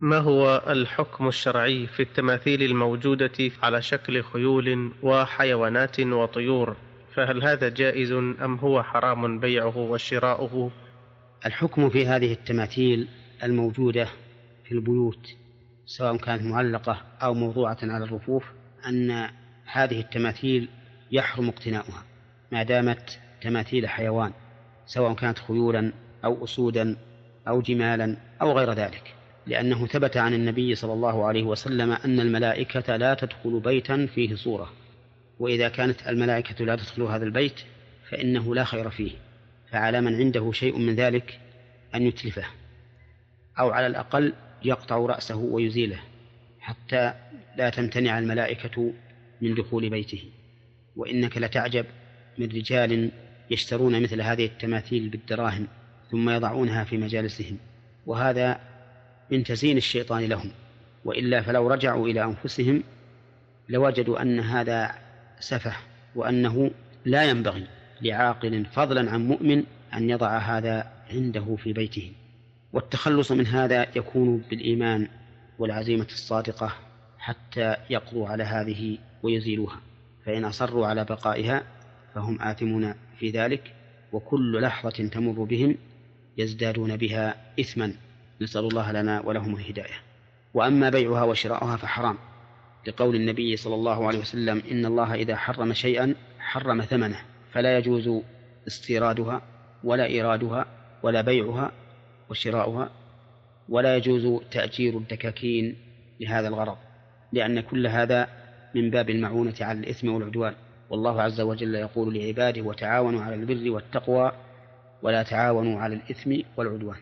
ما هو الحكم الشرعي في التماثيل الموجودة على شكل خيول وحيوانات وطيور؟ فهل هذا جائز أم هو حرام بيعه وشراؤه؟ الحكم في هذه التماثيل الموجودة في البيوت سواء كانت معلقة أو موضوعة على الرفوف أن هذه التماثيل يحرم اقتناؤها ما دامت تماثيل حيوان سواء كانت خيولا أو أسودا أو جمالا أو غير ذلك. لأنه ثبت عن النبي صلى الله عليه وسلم أن الملائكة لا تدخل بيتا فيه صورة وإذا كانت الملائكة لا تدخل هذا البيت فإنه لا خير فيه فعلى من عنده شيء من ذلك أن يتلفه أو على الأقل يقطع رأسه ويزيله حتى لا تمتنع الملائكة من دخول بيته. وإنك لتعجب من رجال يشترون مثل هذه التماثيل بالدراهم ثم يضعونها في مجالسهم وهذا من تزيين الشيطان لهم وإلا فلو رجعوا إلى أنفسهم لوجدوا أن هذا سفه وأنه لا ينبغي لعاقل فضلا عن مؤمن أن يضع هذا عنده في بيته. والتخلص من هذا يكون بالإيمان والعزيمة الصادقة حتى يقضوا على هذه ويزيلوها. فإن أصروا على بقائها فهم آثمون في ذلك وكل لحظة تمر بهم يزدادون بها إثما. نسأل الله لنا ولهم الهداية. وأما بيعها وشراؤها فحرام. لقول النبي صلى الله عليه وسلم إن الله إذا حرم شيئا حرم ثمنه فلا يجوز استيرادها ولا إيرادها ولا بيعها وشراؤها ولا يجوز تأجير الدكاكين لهذا الغرض لأن كل هذا من باب المعونة على الإثم والعدوان. والله عز وجل يقول لعباده وتعاونوا على البر والتقوى ولا تعاونوا على الإثم والعدوان.